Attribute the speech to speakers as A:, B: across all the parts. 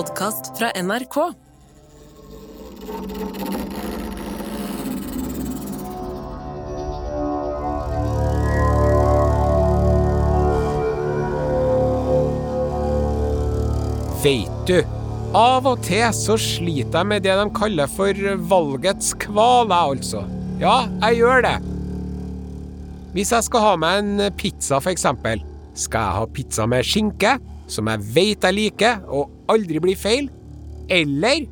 A: podkast fra NRK.
B: Veit du, av og til så sliter jeg med det de kaller for valgets kval, jeg altså. Ja, jeg gjør det. Hvis jeg skal ha meg en pizza, eksempel, skal jeg ha pizza med skinke, som jeg vet jeg liker og aldri bli feil, eller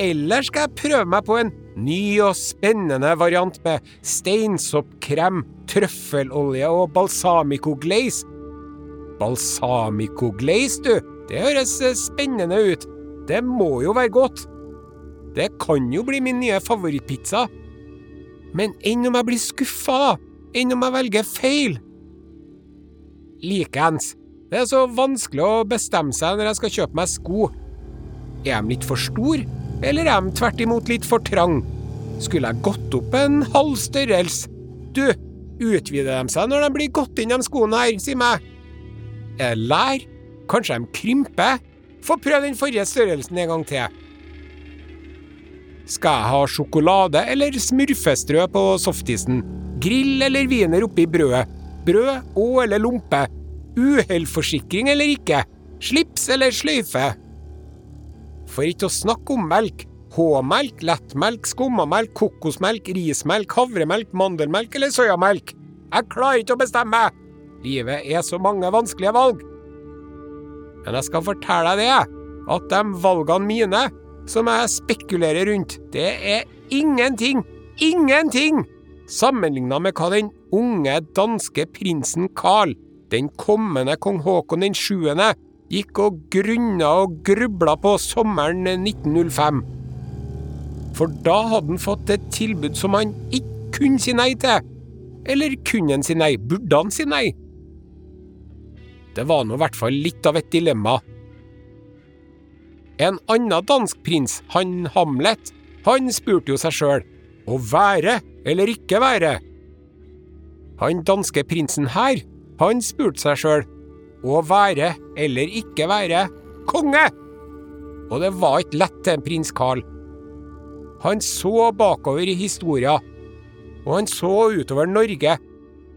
B: eller skal jeg prøve meg på en ny og spennende variant med steinsoppkrem, trøffelolje og balsamico glaze? Balsamico glaze, du, det høres eh, spennende ut. Det må jo være godt. Det kan jo bli min nye favorittpizza. Men enn om jeg blir skuffa? Enn om jeg velger feil? Likeens. Det er så vanskelig å bestemme seg når jeg skal kjøpe meg sko. Er de litt for store, eller er de tvert imot litt for trang? Skulle jeg gått opp en halv størrelse? Du, utvider de seg når de blir gått inn de skoene her, si meg? Er det lær? Kanskje de krymper? Få prøve den forrige størrelsen en gang til. Skal jeg ha sjokolade eller smurfestrø på softisen? Grill eller wiener oppi brødet? Brød og eller lompe? Uhellforsikring eller ikke? Slips eller sløyfe? For ikke å snakke om melk. H-melk, lettmelk, skummamelk, kokosmelk, rismelk, havremelk, mandelmelk eller soyamelk. Jeg klarer ikke å bestemme! Livet er så mange vanskelige valg. Men jeg skal fortelle deg det, at de valgene mine, som jeg spekulerer rundt, det er ingenting, ingenting, sammenligna med hva den unge danske prinsen Carl, den kommende kong Haakon den sjuende, gikk og grunna og grubla på sommeren 1905. For da hadde han fått et tilbud som han ikke kunne si nei til. Eller kunne han si nei? Burde han si nei? Det var nå i hvert fall litt av et dilemma. En annen dansk prins, han Hamlet, han spurte jo seg sjøl å være eller ikke være. Han danske prinsen her, han spurte seg sjøl å være eller ikke være konge. Og det var ikke lett til prins Carl. Han så bakover i historia, og han så utover Norge,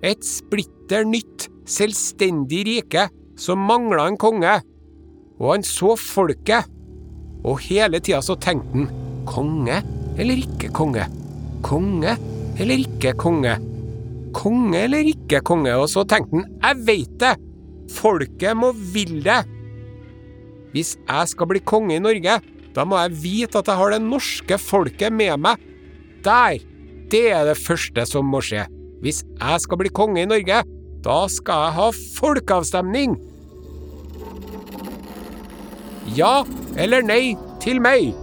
B: et splitter nytt, selvstendig rike som mangla en konge. Og han så folket, og hele tida så tenkte han konge eller ikke konge? Konge eller ikke konge? Konge eller ikke konge? Og så tenkte han jeg veit det! Folket må ville det! Hvis jeg skal bli konge i Norge, da må jeg vite at jeg har det norske folket med meg. Der! Det er det første som må skje. Hvis jeg skal bli konge i Norge, da skal jeg ha folkeavstemning! Ja eller nei til meg?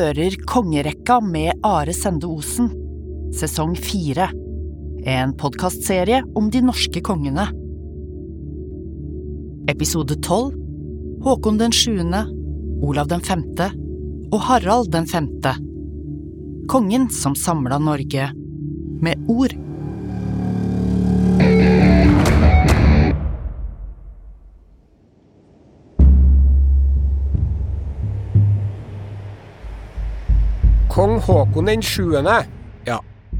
C: Hører Kongerekka med Are Sende Osen, sesong fire. En podkastserie om de norske kongene. Episode tolv Håkon den sjuende, Olav den femte og Harald den femte. Kongen som samla Norge med ord.
B: Kong Haakon den 7. Ja,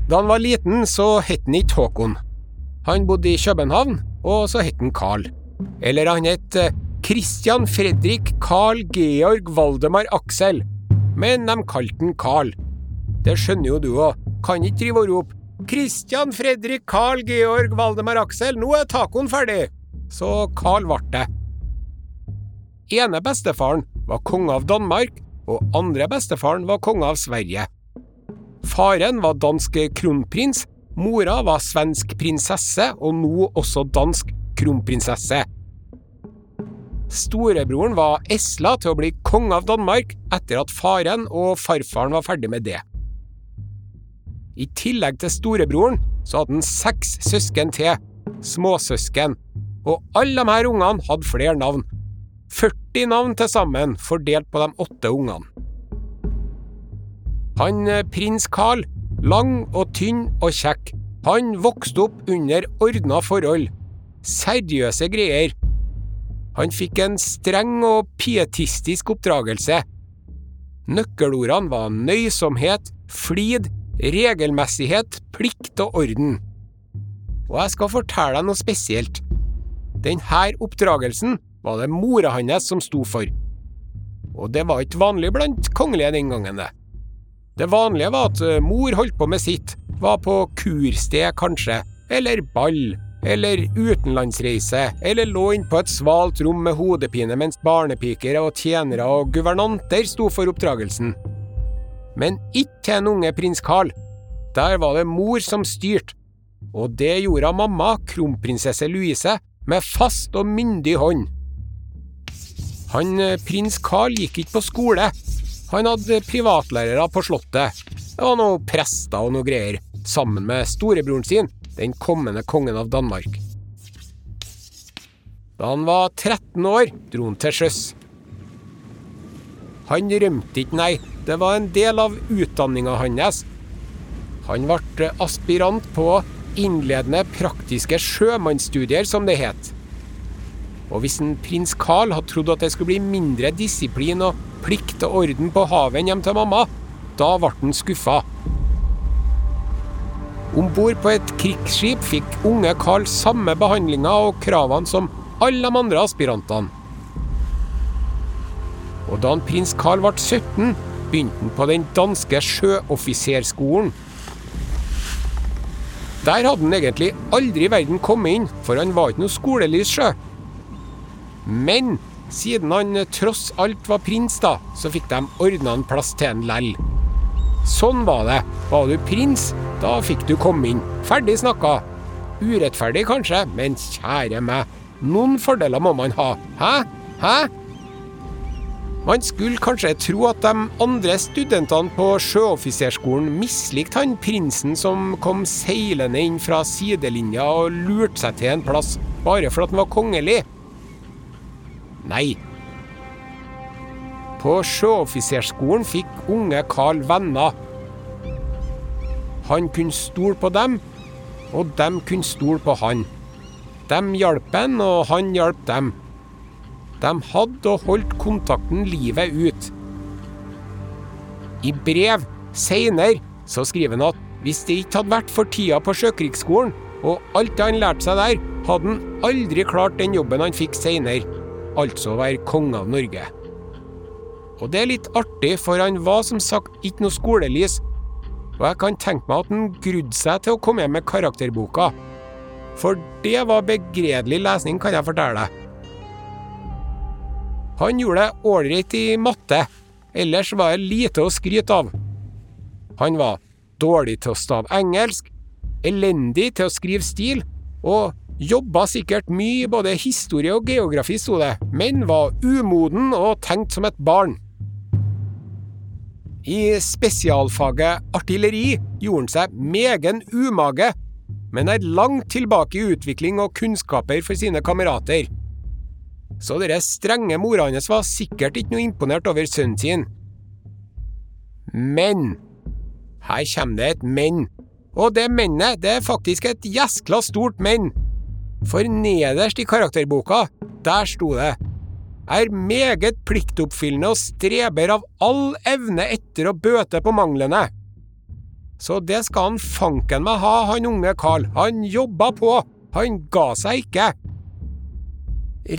B: da han var liten, så het han ikke Håkon. Han bodde i København, og så het han Carl. Eller han het eh, Christian Fredrik Carl Georg Valdemar Aksel. Men de kalte han Carl. Det skjønner jo du òg. Kan ikke drive og rope Christian Fredrik Carl Georg Valdemar Aksel, nå er tacoen ferdig! Så Carl ble det. Ene bestefaren var konge av Danmark, og andre bestefaren var konge av Sverige. Faren var dansk kronprins, mora var svensk prinsesse, og nå også dansk kronprinsesse. Storebroren var esla til å bli konge av Danmark etter at faren og farfaren var ferdig med det. I tillegg til storebroren så hadde han seks søsken til, småsøsken, og alle de her ungene hadde flere navn. 40 navn til sammen, fordelt på de åtte ungene. Han eh, prins Carl, lang og tynn og kjekk, han vokste opp under ordna forhold. Seriøse greier. Han fikk en streng og pietistisk oppdragelse. Nøkkelordene var nøysomhet, flid, regelmessighet, plikt og orden. Og jeg skal fortelle deg noe spesielt. Denne oppdragelsen var det mora hans som sto for. Og det var ikke vanlig blant kongelige den gangen, det. Det vanlige var at eh, mor holdt på med sitt, var på kursted kanskje, eller ball, eller utenlandsreise, eller lå inne på et svalt rom med hodepine mens barnepiker og tjenere og guvernanter sto for oppdragelsen. Men ikke til en unge prins Carl. Der var det mor som styrte, og det gjorde mamma, kronprinsesse Louise, med fast og myndig hånd. Han eh, prins Carl gikk ikke på skole. Han hadde privatlærere på Slottet. Det var noen prester og noe greier, sammen med storebroren sin, den kommende kongen av Danmark. Da han var 13 år, dro han til sjøs. Han rømte ikke, nei. Det var en del av utdanninga hans. Han ble aspirant på innledende praktiske sjømannsstudier, som det het. Og hvis en prins Carl hadde trodd at det skulle bli mindre disiplin og plikt og orden på havet enn hjem til mamma, da ble han skuffa. Om bord på et krigsskip fikk unge Carl samme behandlinga og kravene som alle de andre aspirantene. Og da han prins Carl ble 17, begynte han på den danske sjøoffiserskolen. Der hadde han egentlig aldri i verden kommet inn, for han var ikke noe skolelys sjø. Men siden han tross alt var prins, da, så fikk de ordna en plass til han lell. Sånn var det. Var du prins, da fikk du komme inn. Ferdig snakka. Urettferdig kanskje, men kjære meg, noen fordeler må man ha. Hæ? Hæ? Man skulle kanskje tro at de andre studentene på sjøoffiserskolen mislikte han prinsen som kom seilende inn fra sidelinja og lurte seg til en plass bare for at han var kongelig. Nei. På sjøoffiserskolen fikk unge Carl venner. Han kunne stole på dem, og dem kunne stole på han. De hjalp han, og han hjalp dem. De hadde og holdt kontakten livet ut. I brev seinere så skriver han at hvis det ikke hadde vært for tida på Sjøkrigsskolen og alt det han lærte seg der, hadde han aldri klart den jobben han fikk seinere, altså være konge av Norge. Og det er litt artig, for han var som sagt ikke noe skolelys, og jeg kan tenke meg at han grudde seg til å komme hjem med karakterboka. For det var begredelig lesning, kan jeg fortelle deg. Han gjorde det ålreit i matte, ellers var det lite å skryte av. Han var dårlig til å stave engelsk, elendig til å skrive stil, og jobba sikkert mye i både historie og geografi, sto det, men var umoden og tenkt som et barn. I spesialfaget artilleri gjorde han seg megen umage, men er langt tilbake i utvikling og kunnskaper for sine kamerater så dere strenge mora hans var sikkert ikke noe imponert over sønnen sin. Men Her kommer det et men. Og det mennet, det er faktisk et gjeskla stort men. For nederst i karakterboka, der sto det er meget pliktoppfyllende og streber av all evne etter å bøte på manglene. Så det skal han fanken meg ha, han unge Carl. Han jobba på. Han ga seg ikke.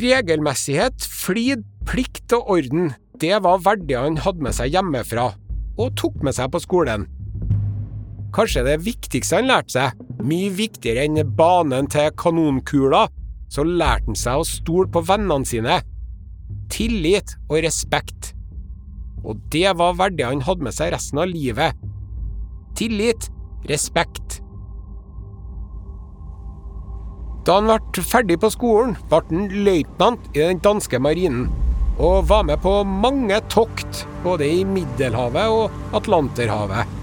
B: Regelmessighet, flid, plikt og orden, det var verdier han hadde med seg hjemmefra, og tok med seg på skolen. Kanskje det viktigste han lærte seg, mye viktigere enn banen til kanonkula, så lærte han seg å stole på vennene sine. Tillit og respekt. Og det var verdier han hadde med seg resten av livet. Tillit, respekt. Da han ble ferdig på skolen, ble han løytnant i den danske marinen, og var med på mange tokt både i Middelhavet og Atlanterhavet.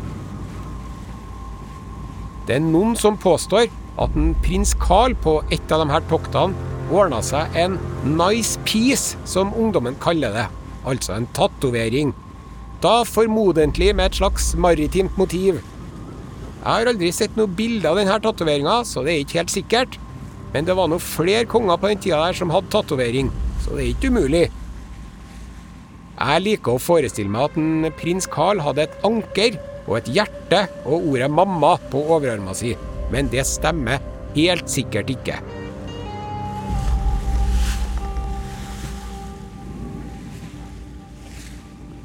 B: Det er noen som påstår at en prins Carl på et av de her toktene ordna seg en nice piece, som ungdommen kaller det. Altså en tatovering. Da formodentlig med et slags maritimt motiv. Jeg har aldri sett noe bilde av denne tatoveringa, så det er ikke helt sikkert. Men det var nå flere konger på den tida der som hadde tatovering, så det er ikke umulig. Jeg liker å forestille meg at en prins Carl hadde et anker og et hjerte og ordet 'mamma' på overarma si, men det stemmer helt sikkert ikke.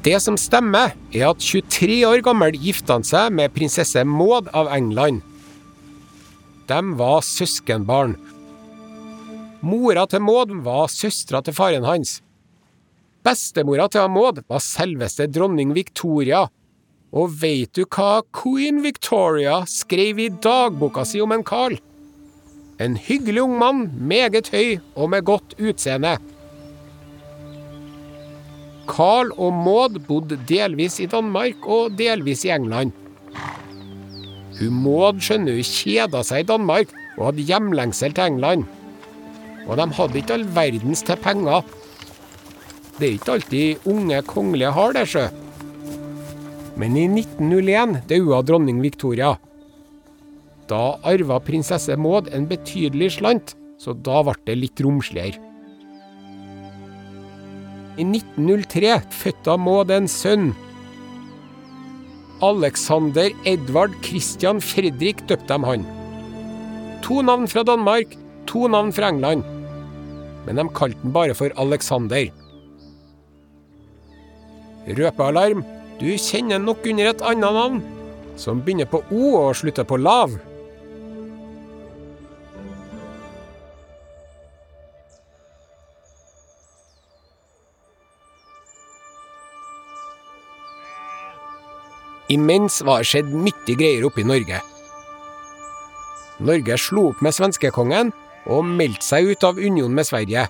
B: Det som stemmer, er at 23 år gammel gifta han seg med prinsesse Maud av England. De var søskenbarn. Mora til Maud var søstera til faren hans. Bestemora til Maud var selveste dronning Victoria. Og veit du hva queen Victoria skrev i dagboka si om en Carl? En hyggelig ung mann, meget høy og med godt utseende. Carl og Maud bodde delvis i Danmark og delvis i England. Hun Maud skjønner hun kjeda seg i Danmark og hadde hjemlengsel til England. Og de hadde ikke all verdens til penger. Det er ikke alltid unge kongelige har det, sjø. Men i 1901 daua dronning Victoria. Da arva prinsesse Maud en betydelig slant, så da ble det litt romsligere. I 1903 fødte Maud en sønn. Alexander Edvard Christian Fredrik døpte dem han. To navn fra Danmark, to navn fra England. Men de kalte den bare for Alexander. Røpealarm, du kjenner nok under et annet navn, som begynner på O og slutter på lav. Imens var det skjedd mye greier oppe i Norge. Norge slo opp med svenskekongen og meldte seg ut av unionen med Sverige.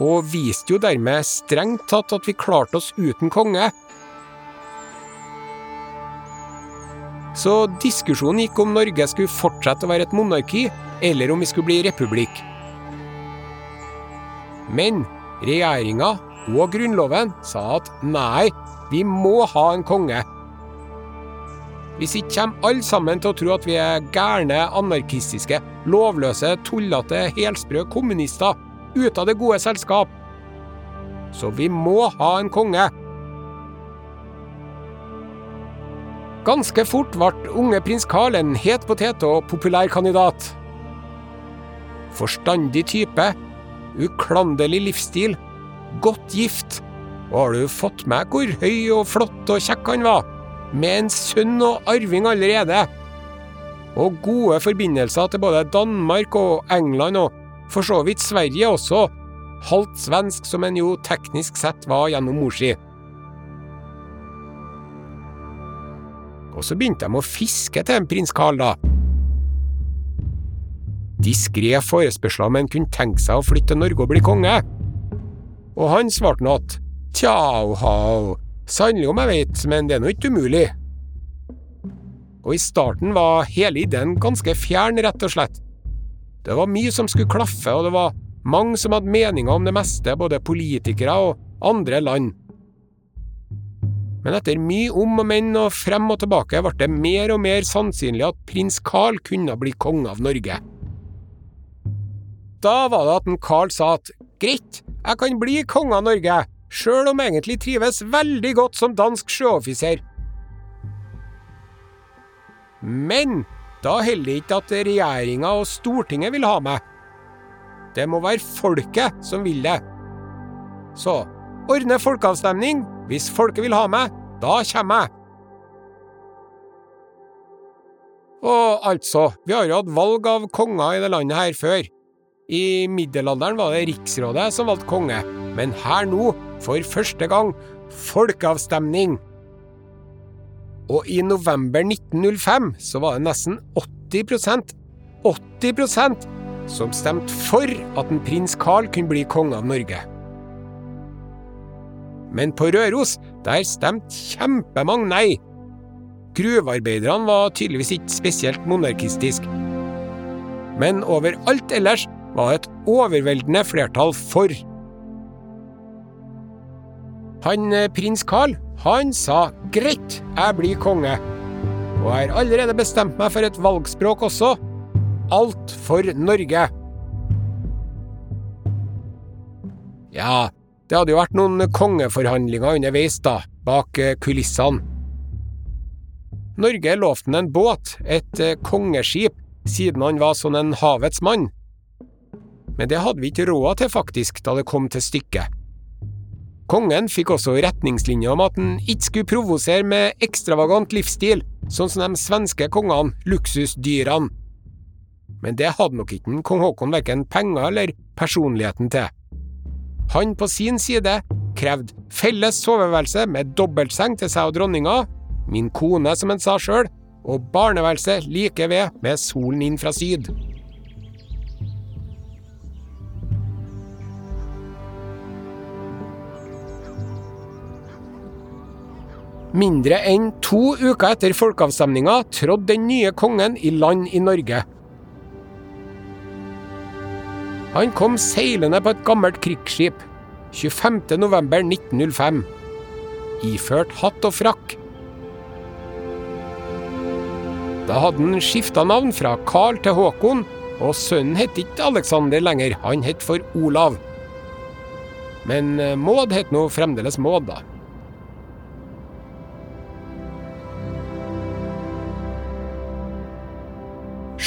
B: Og viste jo dermed strengt tatt at vi klarte oss uten konge. Så diskusjonen gikk om Norge skulle fortsette å være et monarki, eller om vi skulle bli republikk. Men regjeringa og Grunnloven sa at nei, vi må ha en konge. Hvis ikke kommer alle sammen til å tro at vi er gærne, anarkistiske, lovløse, tullete, helsprø kommunister ute av det gode selskap. Så vi må ha en konge. Ganske fort ble unge prins Carl en het potet og populær kandidat. Forstandig type, uklanderlig livsstil, godt gift, og har du fått med hvor høy og flott og kjekk han var? med en sønn og arving allerede. Og gode forbindelser til både Danmark og England, og for så vidt Sverige også, halvt svensk som en jo teknisk sett var gjennom mor si. Og så begynte de å fiske til en prins Carl, da. Diskré forespørsler om han kunne tenke seg å flytte til Norge og bli konge. Og han svarte nå at tjau hau, Sannelig om jeg vet, men det er nå ikke umulig. Og i starten var hele ideen ganske fjern, rett og slett. Det var mye som skulle klaffe, og det var mange som hadde meninger om det meste, både politikere og andre land. Men etter mye om og men og frem og tilbake ble det mer og mer sannsynlig at prins Carl kunne bli konge av Norge. Da var det at en Carl sa at greit, jeg kan bli konge av Norge, sjøl om jeg egentlig trives veldig godt som dansk sjøoffiser. Men da holder det ikke at regjeringa og Stortinget vil ha meg. Det må være folket som vil det. Så ordne folkeavstemning. Hvis folket vil ha meg, da kommer jeg. Og altså, vi har jo hatt valg av konger i det landet her før. I middelalderen var det riksrådet som valgte konge, men her nå for første gang folkeavstemning. Og i november 1905 så var det nesten 80% 80% som stemte for at en prins Carl kunne bli konge av Norge. Men på Røros, der stemte kjempemange nei. Gruvearbeiderne var tydeligvis ikke spesielt monarkistisk. Men overalt ellers var et overveldende flertall for. Han eh, prins Carl, han sa greit, jeg blir konge. Og jeg har allerede bestemt meg for et valgspråk også. Alt for Norge. Ja, det hadde jo vært noen kongeforhandlinger underveis, da, bak eh, kulissene. Norge lovte han en båt, et eh, kongeskip, siden han var sånn en havets mann. Men det hadde vi ikke råd til, faktisk, da det kom til stykket. Kongen fikk også retningslinjer om at han ikke skulle provosere med ekstravagant livsstil, sånn som de svenske kongene, luksusdyrene. Men det hadde nok ikke kong Haakon verken penger eller personligheten til. Han på sin side krevde felles soveværelse med dobbeltseng til seg og dronninga, min kone, som han sa sjøl, og barneværelse like ved med solen inn fra syd. Mindre enn to uker etter folkeavstemninga trådte den nye kongen i land i Norge. Han kom seilende på et gammelt krigsskip 25.11.1905, iført hatt og frakk. Da hadde han skifta navn fra Carl til Håkon, og sønnen het ikke Alexander lenger, han het for Olav. Men eh, Maud het nå fremdeles Maud, da.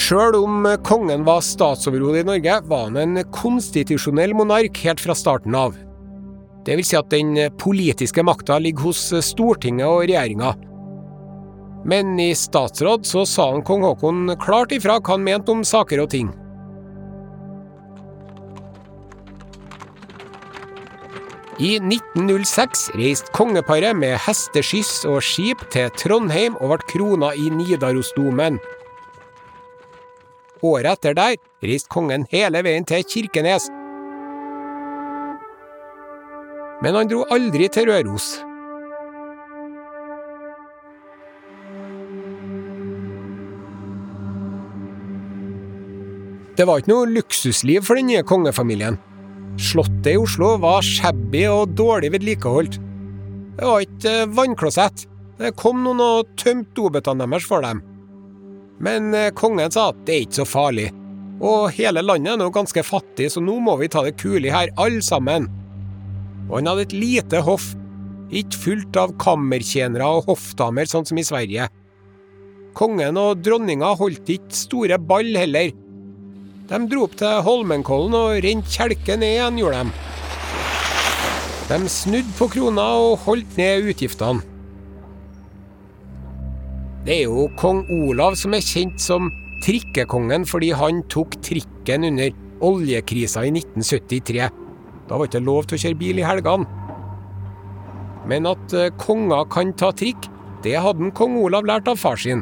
B: Sjøl om kongen var statsoverhode i Norge, var han en konstitusjonell monark helt fra starten av. Det vil si at den politiske makta ligger hos Stortinget og regjeringa. Men i statsråd så sa han kong Haakon klart ifra hva han mente om saker og ting. I 1906 reiste kongeparet med hesteskyss og skip til Trondheim og ble krona i Nidarosdomen. Året etter der reiste kongen hele veien til Kirkenes. Men han dro aldri til Røros. Det var ikke noe luksusliv for den nye kongefamilien. Slottet i Oslo var shabby og dårlig vedlikeholdt. Det var ikke vannklosett. Det kom noen og tømte dobøttene deres for dem. Men eh, kongen sa at det er ikke så farlig, og hele landet er nå ganske fattig, så nå må vi ta det kulig her, alle sammen. Og han hadde et lite hoff, ikke fullt av kammertjenere og hoffdamer, sånn som i Sverige. Kongen og dronninga holdt ikke store ball heller. De dro opp til Holmenkollen og rente kjelke ned igjen, gjorde de. De snudde på krona og holdt ned utgiftene. Det er jo kong Olav som er kjent som trikkekongen fordi han tok trikken under oljekrisa i 1973. Da var det ikke lov til å kjøre bil i helgene. Men at eh, konger kan ta trikk, det hadde kong Olav lært av far sin.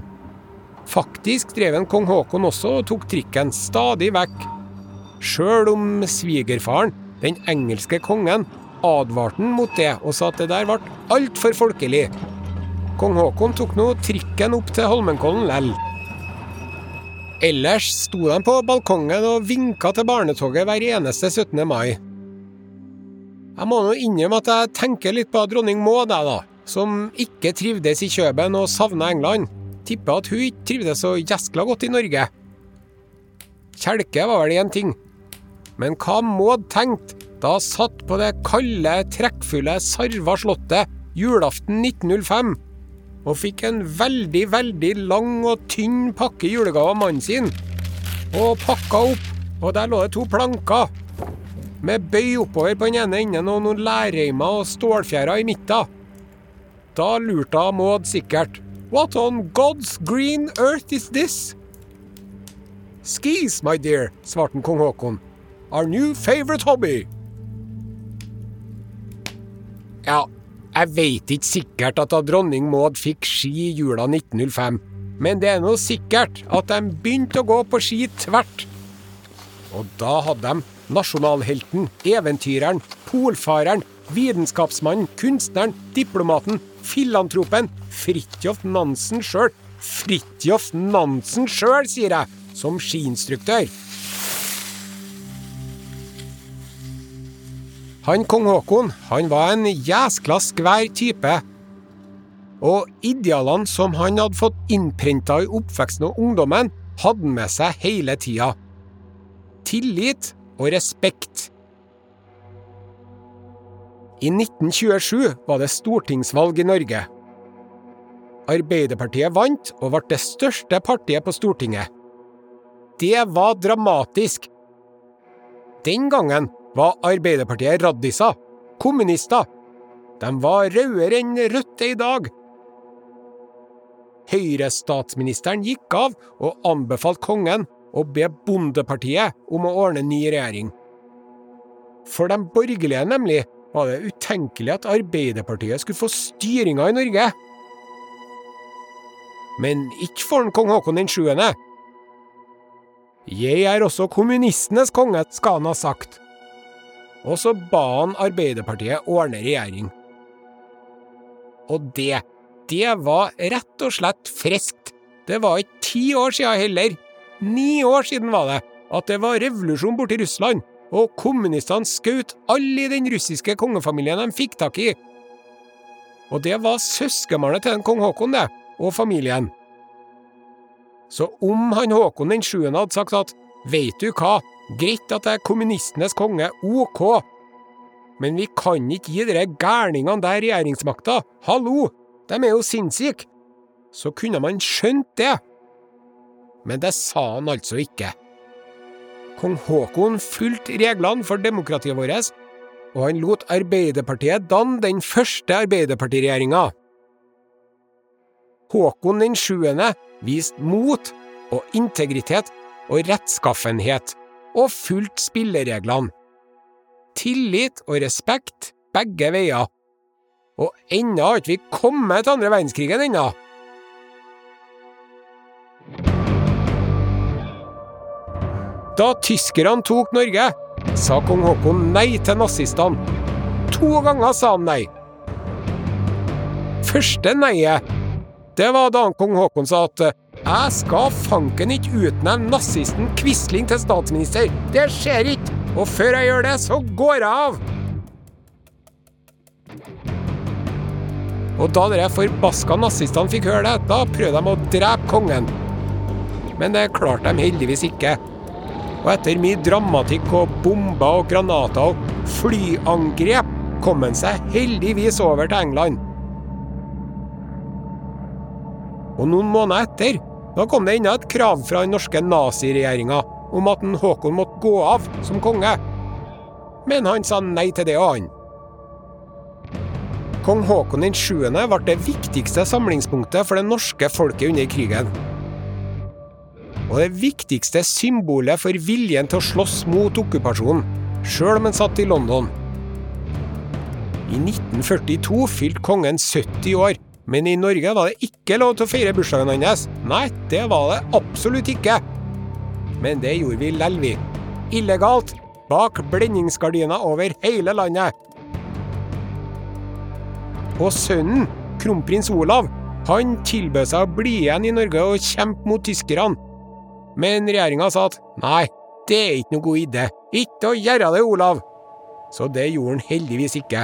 B: Faktisk drev en kong Haakon også og tok trikken stadig vekk. Sjøl om svigerfaren, den engelske kongen, advarte han mot det og sa at det der ble altfor folkelig. Kong Haakon tok nå trikken opp til Holmenkollen lell. Ellers sto de på balkongen og vinka til barnetoget hver eneste 17. mai. Jeg må nå innrømme at jeg tenker litt på dronning Maud, jeg, da. Som ikke trivdes i Kjøben og savna England. Tipper at hun ikke trivdes så gjeskla godt i Norge. Kjelke var vel én ting. Men hva Maud tenkte da satt på det kalde, trekkfulle Sarva slottet julaften 1905 og fikk en veldig, veldig lang og tynn pakke julegave av mannen sin. Og pakka opp, og der lå det to planker. Med bøy oppover på den ene enden og noen lærreimer og stålfjærer i midten. Da lurte Maud sikkert. What on God's green earth is this? Skis, my dear, svarte kong Haakon. Our new favorite hobby. Ja, jeg veit ikke sikkert at dronning Maud fikk ski i jula 1905, men det er nå sikkert at de begynte å gå på ski tvert. Og da hadde de nasjonalhelten, eventyreren, polfareren, vitenskapsmannen, kunstneren, diplomaten, filantropen, Fridtjof Nansen sjøl. Fridtjof Nansen sjøl, sier jeg, som skiinstruktør. Han kong Haakon han var en jæskla skvær type. Og idealene som han hadde fått innprenta i oppveksten og ungdommen, hadde han med seg hele tida. Tillit og respekt. I 1927 var det stortingsvalg i Norge. Arbeiderpartiet vant og ble det største partiet på Stortinget. Det var dramatisk. Den gangen var Arbeiderpartiet raddiser, kommunister. De var rødere enn Rødt er i dag. Høyre-statsministeren gikk av og anbefalte kongen å be Bondepartiet om å ordne ny regjering. For de borgerlige, nemlig, var det utenkelig at Arbeiderpartiet skulle få styringa i Norge. Men ikke for kong Haakon den sjuende. Jeg er også kommunistenes konge, skal han ha sagt. Og så ba han Arbeiderpartiet ordne regjering. Og det, det var rett og slett friskt. Det var ikke ti år siden heller. Ni år siden var det at det var revolusjon borti Russland, og kommunistene skjøt alle i den russiske kongefamilien de fikk tak i. Og det var søskenbarnet til den kong Haakon, det, og familien. Så om han Håkon den sjuende hadde sagt at veit du hva, greit at det er kommunistenes konge, ok, men vi kan ikke gi dere gærningene der regjeringsmakta, hallo, de er jo sinnssyke, så kunne man skjønt det. Men det sa han altså ikke. Kong Haakon fulgte reglene for demokratiet vårt, og han lot Arbeiderpartiet danne den første Arbeiderpartiregjeringa. Håkon den sjuende viste mot og integritet og rettskaffenhet, og fulgt spillereglene. Tillit og respekt begge veier. Og ennå har vi kommet til andre verdenskrigen ennå. Da tyskerne tok Norge, sa kong Haakon nei til nazistene. To ganger sa han nei. Første neiet, det var da kong Haakon sa at jeg skal fanken ikke utnevne nazisten Quisling til statsminister. Det skjer ikke. Og før jeg gjør det, så går jeg av. Og da de forbaska nazistene fikk høre det, da prøvde de å drepe kongen. Men det klarte de heldigvis ikke. Og etter mye dramatikk og bomber og granater og flyangrep kom han seg heldigvis over til England. Og noen måneder etter da kom det enda et krav fra den norske naziregjeringa om at en Håkon måtte gå av som konge. Men han sa nei til det, og han. Kong Håkon 7. ble det viktigste samlingspunktet for det norske folket under krigen og det viktigste symbolet for viljen til å slåss mot okkupasjonen, sjøl om han satt i London. I 1942 fylte kongen 70 år, men i Norge var det ikke lov til å feire bursdagen hans. Nei, det var det absolutt ikke. Men det gjorde vi lell, vi. Illegalt, bak blendingsgardiner over hele landet. Og sønnen, kronprins Olav, han tilbød seg å bli igjen i Norge og kjempe mot tyskerne. Men regjeringa sa at nei, det er ikke noe god idé, ikke å gjøre det, Olav. Så det gjorde han heldigvis ikke.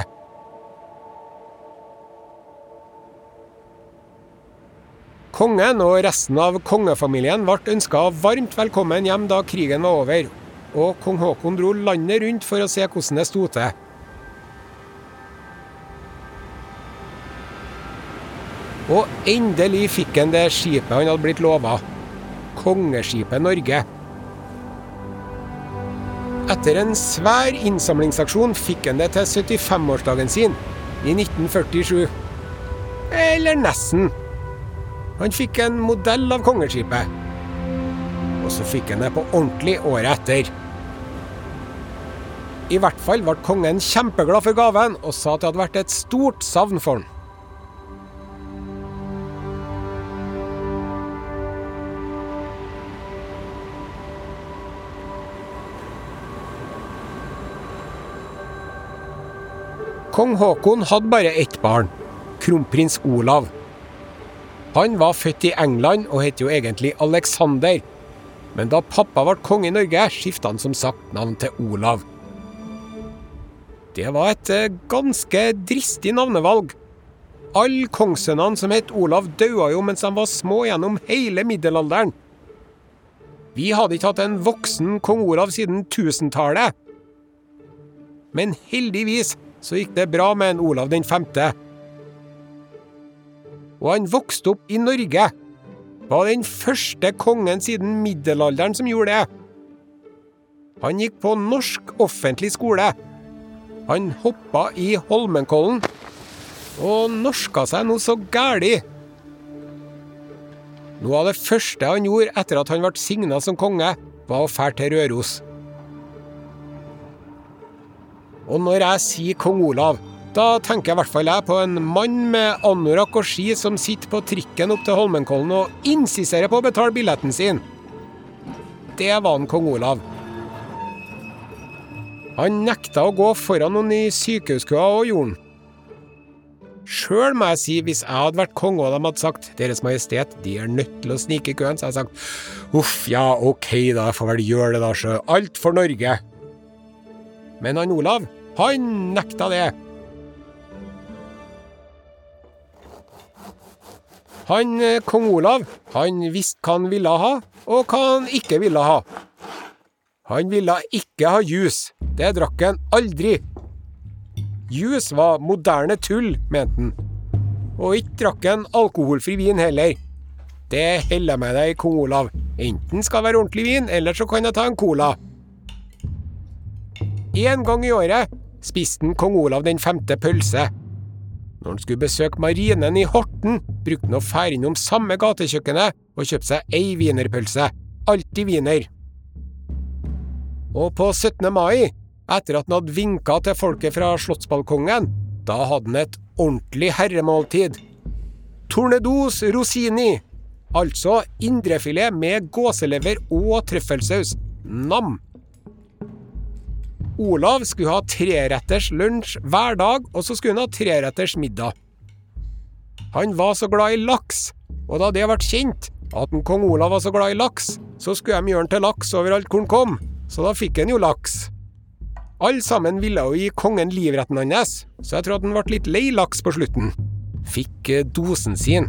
B: Kongen og resten av kongefamilien ble ønska varmt velkommen hjem da krigen var over, og kong Haakon dro landet rundt for å se hvordan det sto til. Og endelig fikk han det skipet han hadde blitt lova kongeskipet Norge. Etter en svær innsamlingsaksjon fikk han det til 75-årsdagen sin i 1947. Eller nesten. Han fikk en modell av kongeskipet. Og så fikk han det på ordentlig året etter. I hvert fall ble kongen kjempeglad for gaven, og sa at det hadde vært et stort savn for han. Kong Haakon hadde bare ett barn, kronprins Olav. Han var født i England og het jo egentlig Alexander. Men da pappa ble konge i Norge, skifta han som sagt navn til Olav. Det var et eh, ganske dristig navnevalg. Alle kongssønnene som het Olav, daua jo mens de var små gjennom hele middelalderen. Vi hadde ikke hatt en voksen kong Olav siden 1000-tallet. Men heldigvis så gikk det bra med en Olav den femte. Og han vokste opp i Norge. Var den første kongen siden middelalderen som gjorde det. Han gikk på norsk offentlig skole. Han hoppa i Holmenkollen og norska seg noe så gæli. Noe av det første han gjorde etter at han ble signa som konge, var å fære til Røros. Og når jeg sier kong Olav, da tenker i hvert fall jeg på en mann med anorakk og ski som sitter på trikken opp til Holmenkollen og insisterer på å betale billetten sin. Det var en kong Olav. Han nekta å gå foran noen i sykehuskøa og gjorde han. Sjøl må jeg si, hvis jeg hadde vært konge og de hadde sagt Deres Majestet, de er nødt til å snike i køen, så hadde jeg sagt uff, ja, ok da, jeg får vel gjøre det da, sjø. Alt for Norge. Men han Olav, han nekta det. Han eh, kong Olav, han visste hva han ville ha, og hva han ikke ville ha. Han ville ikke ha juice. Det drakk han aldri. Juice var moderne tull, mente han. Og ikke drakk han alkoholfri vin heller. Det jeg med deg, kong Olav. Enten skal det være ordentlig vin, eller så kan jeg ta en cola. En gang i året spiste kong Olav den femte pølse. Når han skulle besøke marinen i Horten, brukte han å fære innom samme gatekjøkkenet og kjøpe seg ei wienerpølse. Alltid wiener. Og på 17. mai etter at han hadde vinka til folket fra slottsbalkongen. Da hadde han et ordentlig herremåltid. Tornedos rosini, altså indrefilet med gåselever og trøffelsaus. Nam. Olav skulle ha treretters lunsj hver dag, og så skulle han ha treretters middag. Han var så glad i laks, og da det ble kjent at en kong Olav var så glad i laks, så skulle de gjøre han til laks overalt hvor han kom, så da fikk han jo laks. Alle sammen ville jo gi kongen livretten hans, så jeg tror at han ble litt lei laks på slutten. Fikk eh, dosen sin.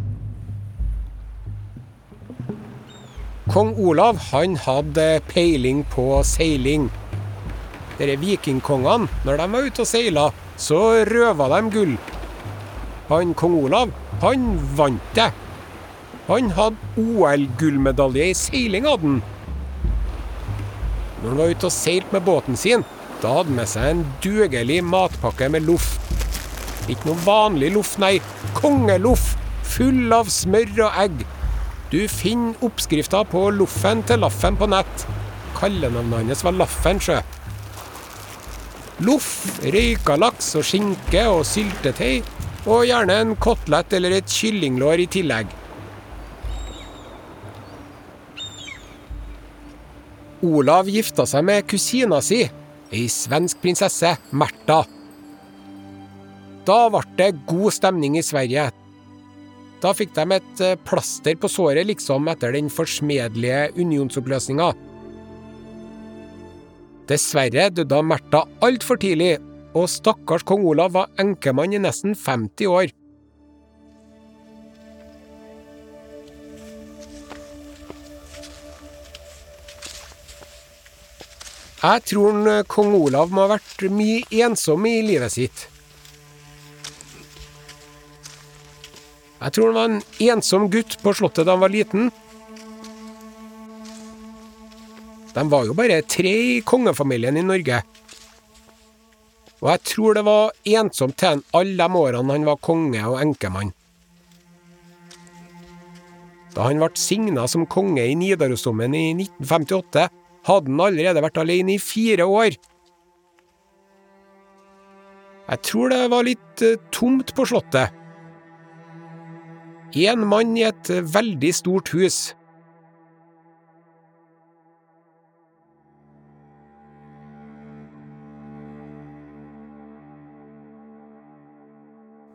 B: Kong Olav han hadde peiling på seiling. Dere vikingkongene, når de var ute og seila, så røva de gull. Han kong Olav, han vant det. Han hadde OL-gullmedalje i seiling, hadde han. Når han var ute og seilte med båten sin, da hadde han med seg en dugelig matpakke med loff. Ikke noe vanlig loff, nei. Kongeloff! Full av smør og egg. Du finner oppskrifta på loffen til Laffen på nett. Kallenavnet hans var Laffen, sjø. Loff, røyka laks og skinke og syltetøy, og gjerne en kotelett eller et kyllinglår i tillegg. Olav gifta seg med kusina si, ei svensk prinsesse, Märtha. Da ble det god stemning i Sverige. Da fikk de et eh, plaster på såret, liksom, etter den forsmedelige unionsoppløsninga. Dessverre døde Märtha altfor tidlig, og stakkars kong Olav var enkemann i nesten 50 år. Jeg tror kong Olav må ha vært mye ensom i livet sitt. Jeg tror han var en ensom gutt på slottet da han var liten. De var jo bare tre i kongefamilien i Norge. Og jeg tror det var ensomt til han alle de årene han var konge og enkemann. Da han ble signa som konge i Nidarosdomen i 1958, hadde han allerede vært alene i fire år. Jeg tror det var litt eh, tomt på slottet. Én mann i et veldig stort hus.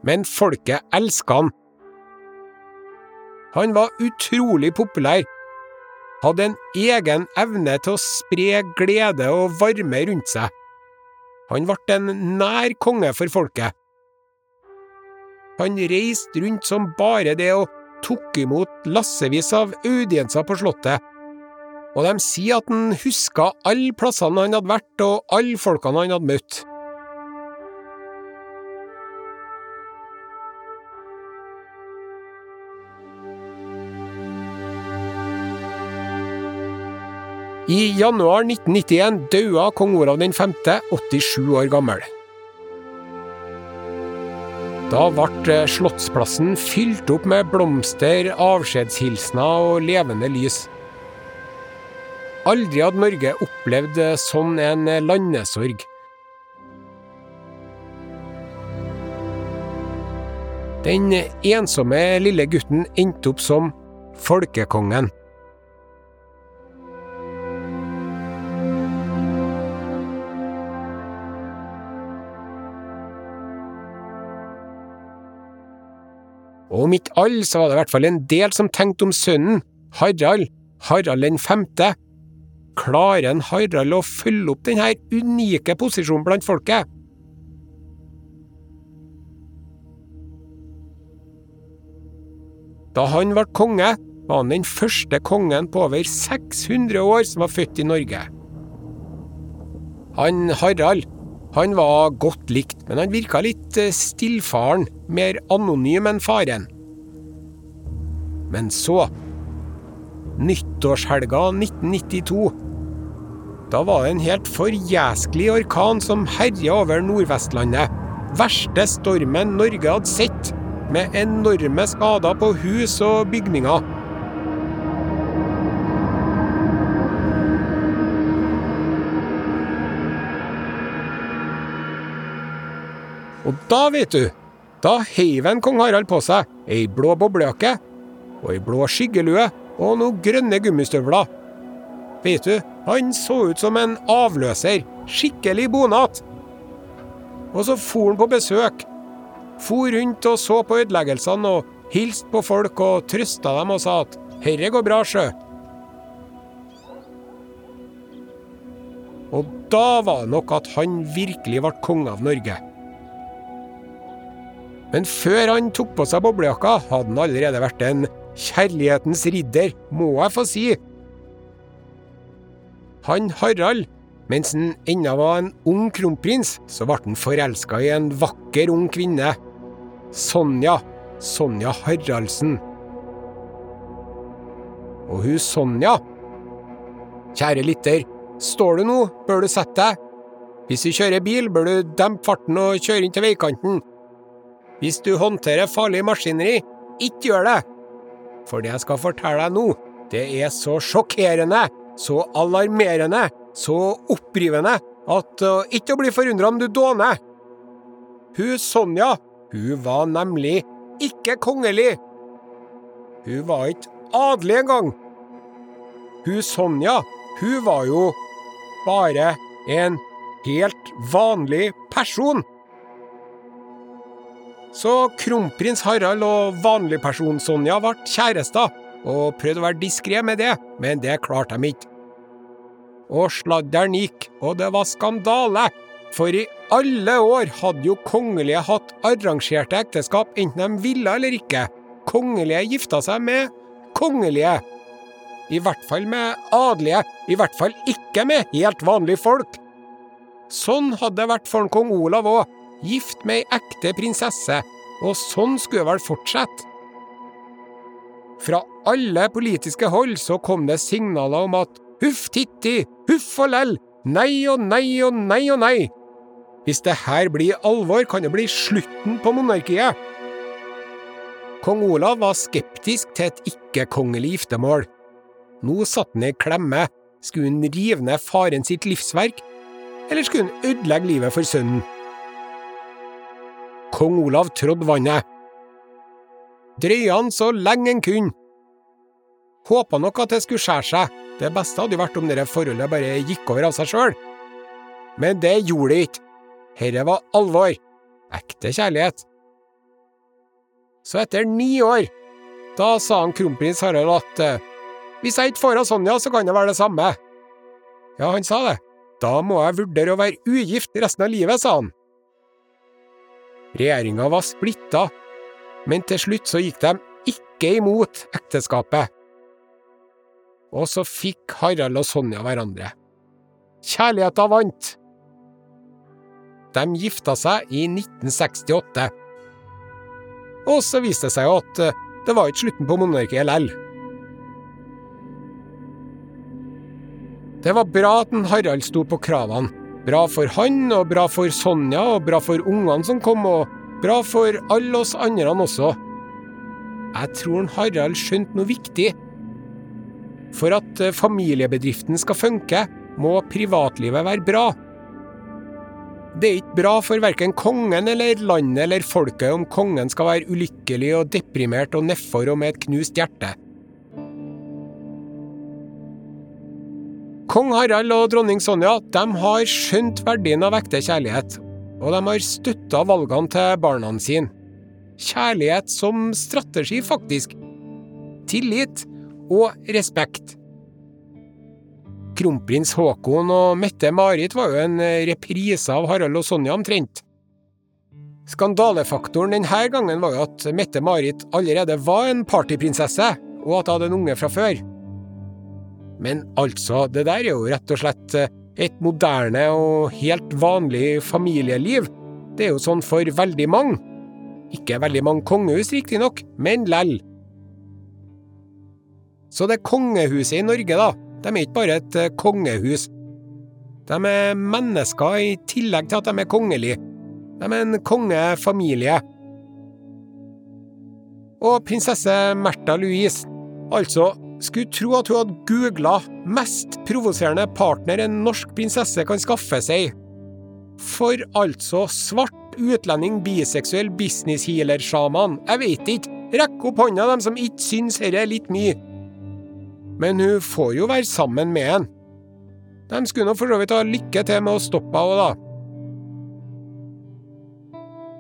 B: Men folket elska han. Han var utrolig populær, hadde en egen evne til å spre glede og varme rundt seg. Han ble en nær konge for folket. Han reiste rundt som bare det og tok imot lassevis av audienser på Slottet. Og de sier at han huska alle plassene han hadde vært og alle folkene han hadde møtt. I januar 1991 døde kong Olav 5., 87 år gammel. Da ble Slottsplassen fylt opp med blomster, avskjedshilsener og levende lys. Aldri hadde Norge opplevd sånn en landesorg. Den ensomme lille gutten endte opp som folkekongen. Om ikke alle, så var det i hvert fall en del som tenkte om sønnen, Harald, Harald den femte. Klarer en Harald å følge opp denne unike posisjonen blant folket? Da han ble konge, var han den første kongen på over 600 år som var født i Norge. Han Harald han var godt likt, men han virka litt eh, stillfaren, mer anonym enn faren. Men så, nyttårshelga 1992, da var det en helt forjæsklig orkan som herja over Nordvestlandet. Verste stormen Norge hadde sett, med enorme skader på hus og bygninger. Og da, vet du, da heiv en kong Harald på seg ei blå boblejakke og ei blå skyggelue og noen grønne gummistøvler. Vet du, han så ut som en avløser, skikkelig bonat. Og så for han på besøk. For rundt og så på ødeleggelsene og hilste på folk og trøsta dem og sa at 'herre går bra, sjø'. Og da var det nok at han virkelig ble konge av Norge. Men før han tok på seg boblejakka, hadde han allerede vært en kjærlighetens ridder, må jeg få si. Han Harald, mens han ennå var en ung kronprins, så ble han forelska i en vakker ung kvinne. Sonja. Sonja Haraldsen. Og hun Sonja Kjære lytter, står du nå, bør du sette deg. Hvis du kjører bil, bør du dempe farten og kjøre inn til veikanten. Hvis du håndterer farlig maskineri, ikke gjør det! For det jeg skal fortelle deg nå, det er så sjokkerende, så alarmerende, så opprivende at uh, ikke bli forundra om du dåner. Hun Sonja, hun var nemlig ikke kongelig. Hun var ikke adelig engang. Hun Sonja, hun var jo bare en helt vanlig person. Så kronprins Harald og vanligperson Sonja ble kjærester, og prøvde å være diskré med det, men det klarte de ikke. Og sladderen gikk, og det var skandale, for i alle år hadde jo kongelige hatt arrangerte ekteskap, enten de ville eller ikke. Kongelige gifta seg med kongelige. I hvert fall med adelige, i hvert fall ikke med helt vanlige folk. Sånn hadde det vært for kong Olav òg, gift med ei ekte prinsesse, og sånn skulle det vel fortsette. Fra alle politiske hold så kom det signaler om at huff titti, huff og lell, nei og nei og nei og nei. Hvis det her blir alvor, kan det bli slutten på monarkiet. Kong Olav var skeptisk til et ikke-kongelig giftermål. Nå satt han i klemme. Skulle han rive ned faren sitt livsverk, eller skulle han ødelegge livet for sønnen? Kong Olav trådde vannet. Drøya han så lenge han kunne. Håpa nok at det skulle skjære seg, det beste hadde jo vært om dette forholdet bare gikk over av seg sjøl. Men det gjorde det ikke. Herre var alvor. Ekte kjærlighet. Så etter ni år, da sa han kronprins Harald at eh, hvis jeg ikke får av Sonja, så kan det være det samme. Ja, han sa det. Da må jeg vurdere å være ugift resten av livet, sa han. Regjeringa var splitta, men til slutt så gikk de ikke imot ekteskapet. Og så fikk Harald og Sonja hverandre. Kjærligheta vant. De gifta seg i 1968. Og så viste det seg jo at eh, det var ikke slutten på monarkiet lell. Det var bra at en Harald sto på kravene. Bra for han, og bra for Sonja, og bra for ungene som kom, og bra for alle oss andre også. Jeg tror en Harald skjønte noe viktig. For at eh, familiebedriften skal funke, må privatlivet være bra. Det er ikke bra for verken kongen eller landet eller folket om kongen skal være ulykkelig og deprimert og nedfor og med et knust hjerte. Kong Harald og dronning Sonja de har skjønt verdien av ekte kjærlighet, og de har støtta valgene til barna sine. Kjærlighet som strategi, faktisk. Tillit og respekt. Kronprins Haakon og Mette-Marit var jo en reprise av Harald og Sonja omtrent. Skandalefaktoren denne gangen var jo at Mette-Marit allerede var en partyprinsesse, og at hun hadde en unge fra før. Men altså, det der er jo rett og slett et moderne og helt vanlig familieliv. Det er jo sånn for veldig mange. Ikke veldig mange kongehus, riktignok, men lell. Så det kongehuset i Norge, da, de er ikke bare et kongehus. De er mennesker i tillegg til at de er kongelige. De er en kongefamilie. Og prinsesse Märtha Louise, altså skulle tro at hun hadde googla 'mest provoserende partner en norsk prinsesse kan skaffe seg'. For altså svart utlending, biseksuell, business-healer-sjaman, jeg vet ikke, rekk opp hånda dem som ikke syns dette er litt mye. Men hun får jo være sammen med en. De skulle nå for så vidt ha lykke til med å stoppe henne, da.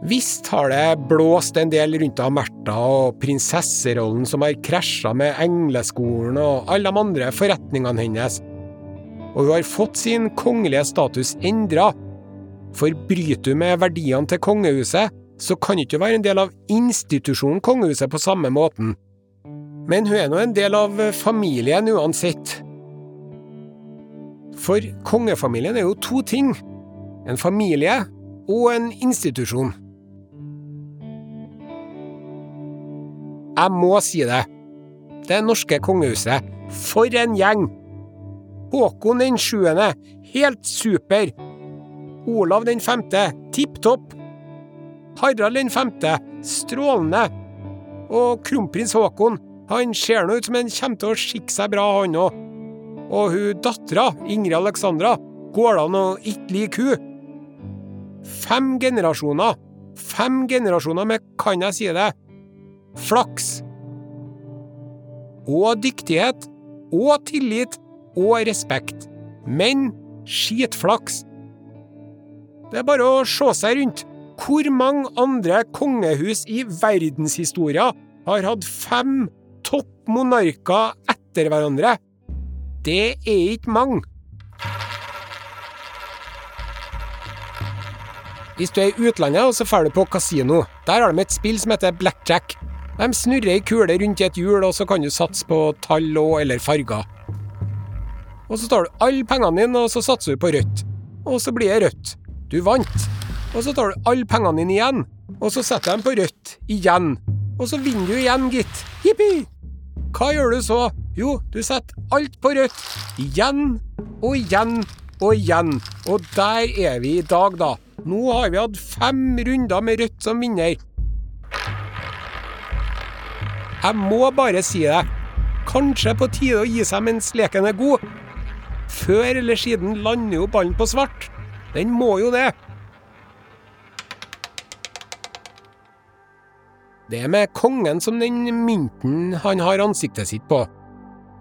B: Visst har det blåst en del rundt av Märtha og prinsesserollen som har krasja med engleskolen og alle de andre forretningene hennes, og hun har fått sin kongelige status endra. For bryter hun med verdiene til kongehuset, så kan hun ikke være en del av institusjonen kongehuset på samme måten. Men hun er nå en del av familien uansett. For kongefamilien er jo to ting. En familie og en institusjon. Jeg må si det. Det norske kongehuset, for en gjeng! Håkon den sjuende, helt super. Olav den femte, tipp topp. Harald den femte, strålende. Og kronprins Håkon, han ser nå ut som han kommer til å skikke seg bra, han òg. Og hun dattera, Ingrid Alexandra, går det an å ikke like hun? Fem generasjoner. Fem generasjoner med, kan jeg si det, flaks. Og dyktighet. Og tillit. Og respekt. Men skitflaks. Det er bare å se seg rundt. Hvor mange andre kongehus i verdenshistoria har hatt fem topp monarker etter hverandre? Det er ikke mange. Hvis du er i utlandet og så drar du på kasino, der har de et spill som heter blackjack. De snurrer ei kule rundt i et hjul, og så kan du satse på tall og eller farger. Og så tar du alle pengene dine, og så satser du på rødt. Og så blir det rødt. Du vant. Og så tar du alle pengene dine igjen, og så setter jeg dem på rødt igjen. Og så vinner du igjen, gitt. Jippi! Hva gjør du så? Jo, du setter alt på rødt. Igjen og igjen og igjen. Og der er vi i dag, da. Nå har vi hatt fem runder med rødt som vinner. Jeg må bare si det. Kanskje på tide å gi seg mens leken er god. Før eller siden lander jo ballen på svart. Den må jo det. Det er med kongen som den mynten han har ansiktet sitt på.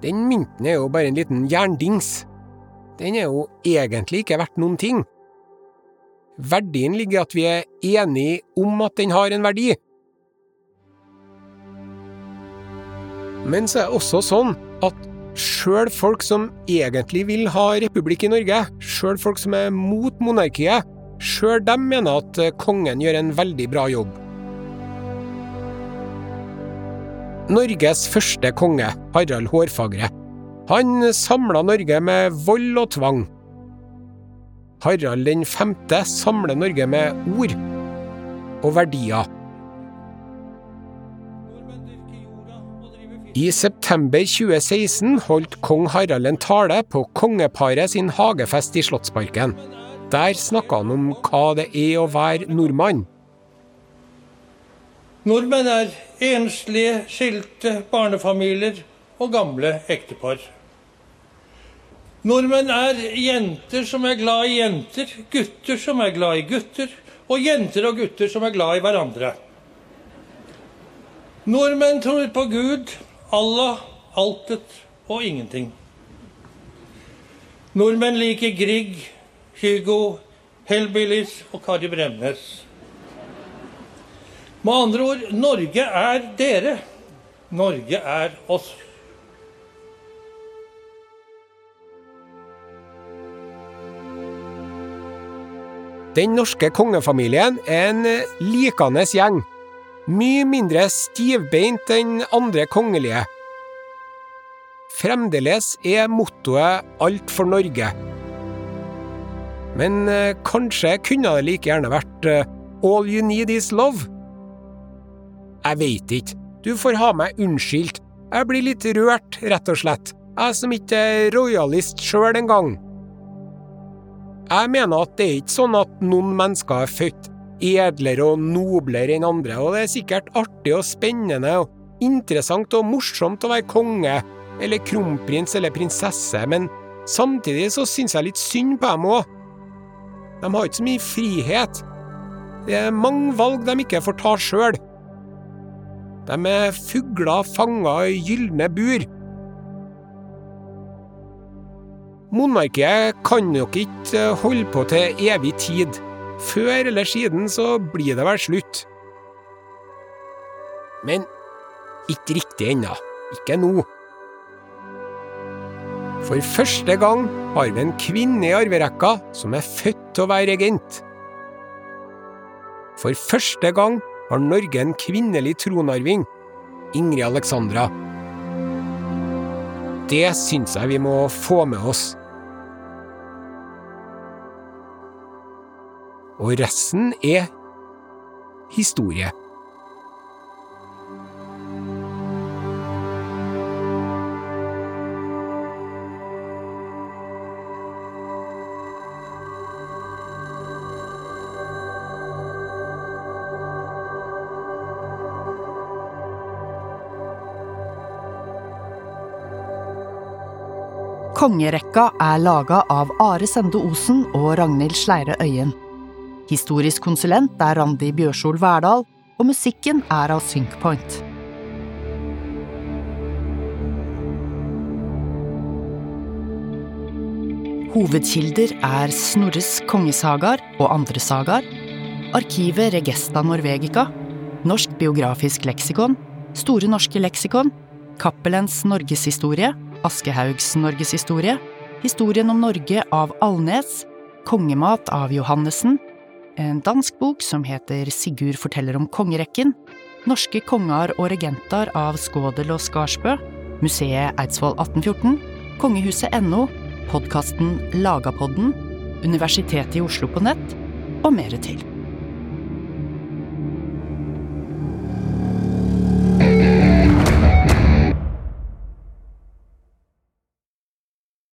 B: Den mynten er jo bare en liten jerndings. Den er jo egentlig ikke verdt noen ting. Verdien ligger i at vi er enige om at den har en verdi. Men så er det også sånn at sjøl folk som egentlig vil ha republikk i Norge, sjøl folk som er mot monarkiet, sjøl dem mener at kongen gjør en veldig bra jobb. Norges første konge, Harald Hårfagre, han samla Norge med vold og tvang. Harald den femte samler Norge med ord og verdier. I september 2016 holdt kong Harald en tale på kongeparet sin hagefest i Slottsparken. Der snakka han om hva det er å være nordmann.
A: Nordmenn er enslige, skilte barnefamilier og gamle ektepar. Nordmenn er jenter som er glad i jenter, gutter som er glad i gutter, og jenter og gutter som er glad i hverandre. Nordmenn tror på Gud, Allah, altet og ingenting. Nordmenn liker Grieg, Hugo, Hellbillies og Kari Bremnes. Med andre ord Norge er dere. Norge er oss.
B: Den norske kongefamilien er en likende gjeng. Mye mindre stivbeint enn andre kongelige. Fremdeles er mottoet 'Alt for Norge'. Men eh, kanskje kunne det like gjerne vært eh, 'All you need is love'? Jeg veit ikke. Du får ha meg unnskyldt. Jeg blir litt rørt, rett og slett. Jeg som ikke er royalist sjøl engang. Jeg mener at det er ikke sånn at noen mennesker er født edlere og noblere enn andre, og det er sikkert artig og spennende og interessant og morsomt å være konge, eller kronprins eller prinsesse, men samtidig så syns jeg litt synd på dem òg. De har ikke så mye frihet. Det er mange valg de ikke får ta sjøl. De er fugler fanga i gylne bur. Monarkiet kan nok ikke holde på til evig tid. Før eller siden så blir det vel slutt. Men ikke riktig ennå. Ikke nå. For første gang har vi en kvinne i arverekka som er født til å være regent. For første gang har Norge en kvinnelig tronarving, Ingrid Alexandra. Det syns jeg vi må få med oss. Og resten er historie.
C: Kongerekka er laga av Are Sende Osen og Ragnhild Sleire Øyen. Historisk konsulent er Randi Bjørsol Verdal, og musikken er av Syncpoint. Hovedkilder er Snorres kongesagaer og andre sagaer, arkivet Regesta Norvegica, Norsk biografisk leksikon, Store norske leksikon, Cappelens norgeshistorie, Aschehougs norgeshistorie, Historien om Norge av Alnes, Kongemat av Johannessen, en dansk bok som heter Sigurd forteller om kongerekken, Norske konger og regenter av Skådel og Skarsbø, Museet Eidsvoll 1814, Kongehuset.no, podkasten Lagapodden, Universitetet i Oslo på nett og mere til.